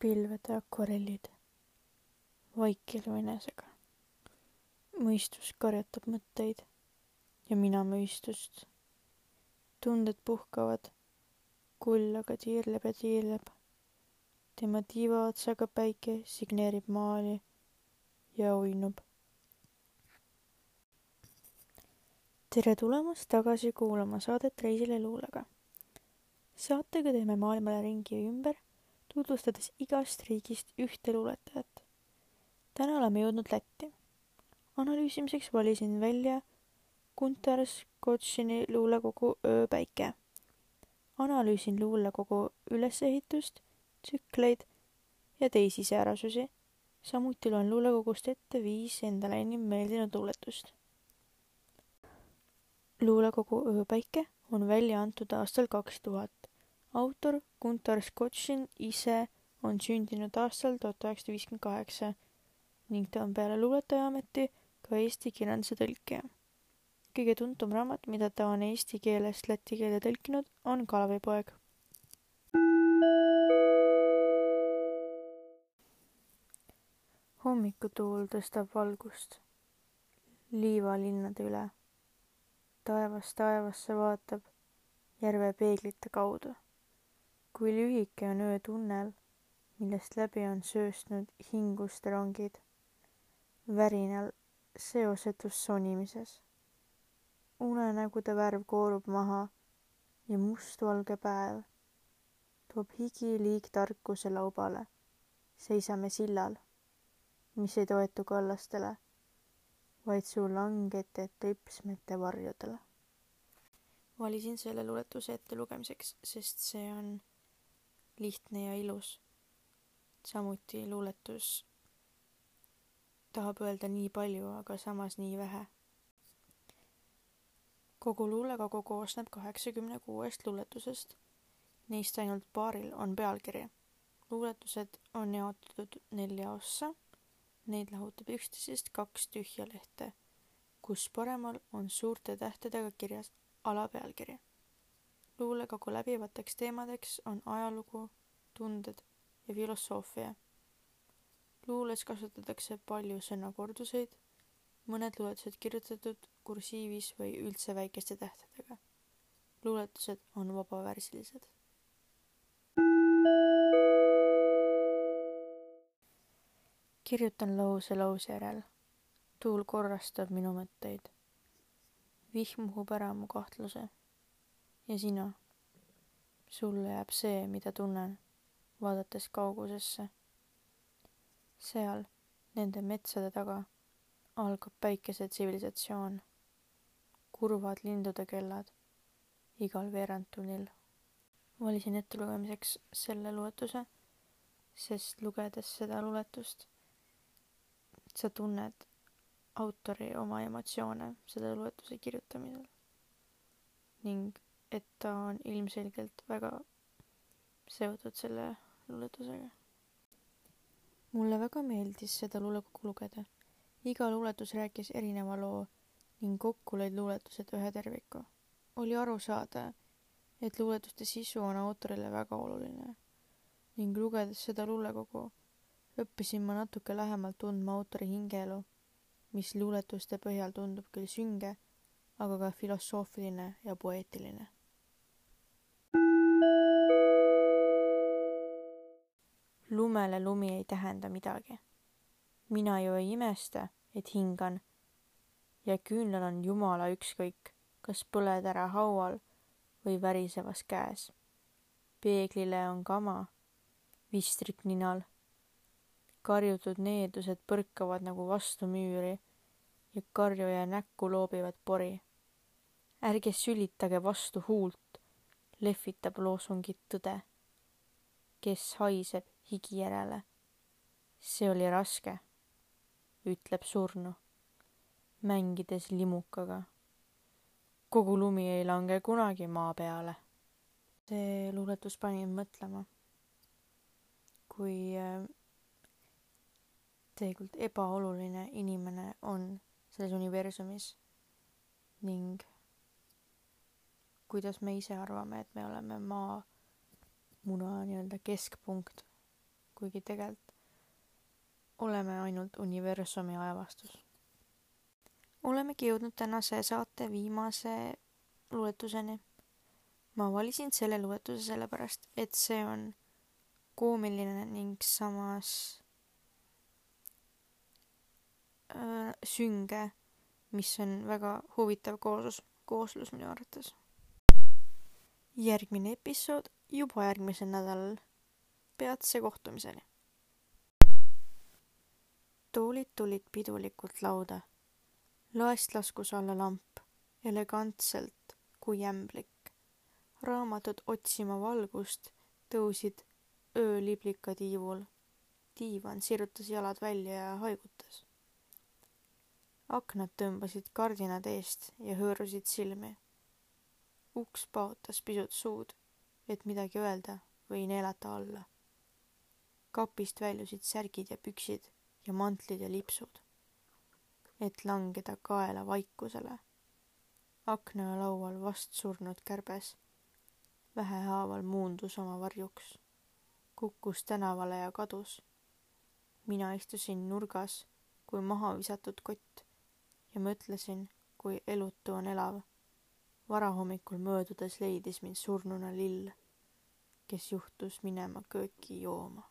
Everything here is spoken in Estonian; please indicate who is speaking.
Speaker 1: pilvede akvarellid vaikiva enesega. mõistus karjatab mõtteid ja mina mõistust. tunded puhkavad, kull aga tiirleb ja tiirleb. tema tiivaotsaga päike signeerib maali ja uinub. tere tulemast tagasi kuulama saadet Reisile luulega. saatega teeme maailmale ringi ümber tutvustades igast riigist ühte luuletajat. täna oleme jõudnud Lätti. analüüsimiseks valisin välja Gunter Skotšini luulekogu Ööpäike. analüüsin luulekogu ülesehitust, tsükleid ja teisi säärasusi. samuti loen luulekogust ette viis endale enim meeldinud luuletust. luulekogu Ööpäike on välja antud aastal kaks tuhat autor Gunter Skotšin ise on sündinud aastal tuhat üheksasada viiskümmend kaheksa ning ta on peale luuletajaameti ka eesti kirjanduse tõlkija. kõige tuntum raamat, mida ta on eesti keelest läti keelde tõlkinud, on Kalevipoeg. hommikutuul tõstab valgust liivalinnade üle. taevas taevasse vaatab järve peeglite kaudu kui lühike on öötunnel, millest läbi on sööstnud hinguste rongid, värinal seosetus sonimises. unenägude värv koorub maha ja mustvalge päev toob higi liigtarkuse laubale. seisame sillal, mis ei toetu kallastele, vaid su langete tripsmete varjudele. valisin selle luuletuse ettelugemiseks, sest see on lihtne ja ilus. samuti luuletus tahab öelda nii palju, aga samas nii vähe. kogu luulekogu koosneb kaheksakümne kuuest luuletusest. Neist ainult paaril on pealkiri. luuletused on jaotatud nelja ossa. Neid lahutab üksteisest kaks tühja lehte, kus paremal on suurte tähtedega kirjas alapealkiri luulekogu läbivateks teemadeks on ajalugu, tunded ja filosoofia. luules kasutatakse palju sõnakorduseid, mõned luuletused kirjutatud kursiivis või üldse väikeste tähtedega. luuletused on vabavärsilised. kirjutan lause lause järel. tuul korrastab minu mõtteid. vihm uhub ära mu kahtluse ja sina. sulle jääb see, mida tunnen, vaadates kaugusesse. seal, nende metsade taga, algab päikese tsivilisatsioon. kurvad lindude kellad igal veerandtunnil. valisin ettelugemiseks selle luuletuse, sest lugedes seda luuletust, sa tunned autori oma emotsioone selle luuletuse kirjutamisel ning et ta on ilmselgelt väga seotud selle luuletusega. mulle väga meeldis seda luulekogu lugeda. iga luuletus rääkis erineva loo ning kokku lõid luuletused ühe terviku. oli aru saada, et luuletuste sisu on autorile väga oluline ning lugedes seda luulekogu õppisin ma natuke lähemalt tundma autori hingeelu, mis luuletuste põhjal tundub küll sünge, aga ka filosoofiline ja poeetiline lumele lumi ei tähenda midagi. mina ju ei imesta, et hingan. ja küünlal on jumala ükskõik, kas põled ära haual või värisevas käes. peeglile on kama, vistrik ninal. karjutud needused põrkavad nagu vastu müüri ja karjuja näkku loobivad pori. ärge sülitage vastu huult, lehvitab loosungit tõde. kes haiseb higi järele. see oli raske, ütleb surnu, mängides limukaga. kogu lumi ei lange kunagi maa peale. see luuletus pani mind mõtlema, kui äh, tegelikult ebaoluline inimene on selles universumis ning kuidas me ise arvame, et me oleme maa muna nii-öelda keskpunkt kuigi tegelikult oleme ainult universumi ajavastus. olemegi jõudnud tänase saate viimase luuletuseni. ma valisin selle luuletuse sellepärast, et see on koomiline ning samas äh, sünge, mis on väga huvitav kooslus, kooslus minu arvates. järgmine episood juba järgmisel nädalal. Peatse kohtumiseni. toolid tulid pidulikult lauda. laest laskus alla lamp, elegantselt kui ämblik. raamatud otsima valgust tõusid ööliblika tiivul. diivan sirutas jalad välja ja haigutas. aknad tõmbasid kardinad eest ja hõõrusid silmi. uks paotas pisut suud, et midagi öelda või neelata alla. Kapist väljusid särgid ja püksid ja mantlid ja lipsud, et langeda kaela vaikusele. aknalaual vastsurnud kärbes vähehaaval muundus oma varjuks kukkus tänavale ja kadus. mina istusin nurgas kui maha visatud kott ja mõtlesin, kui elutu on elav. varahommikul möödudes leidis mind surnuna lill, kes juhtus minema kööki jooma.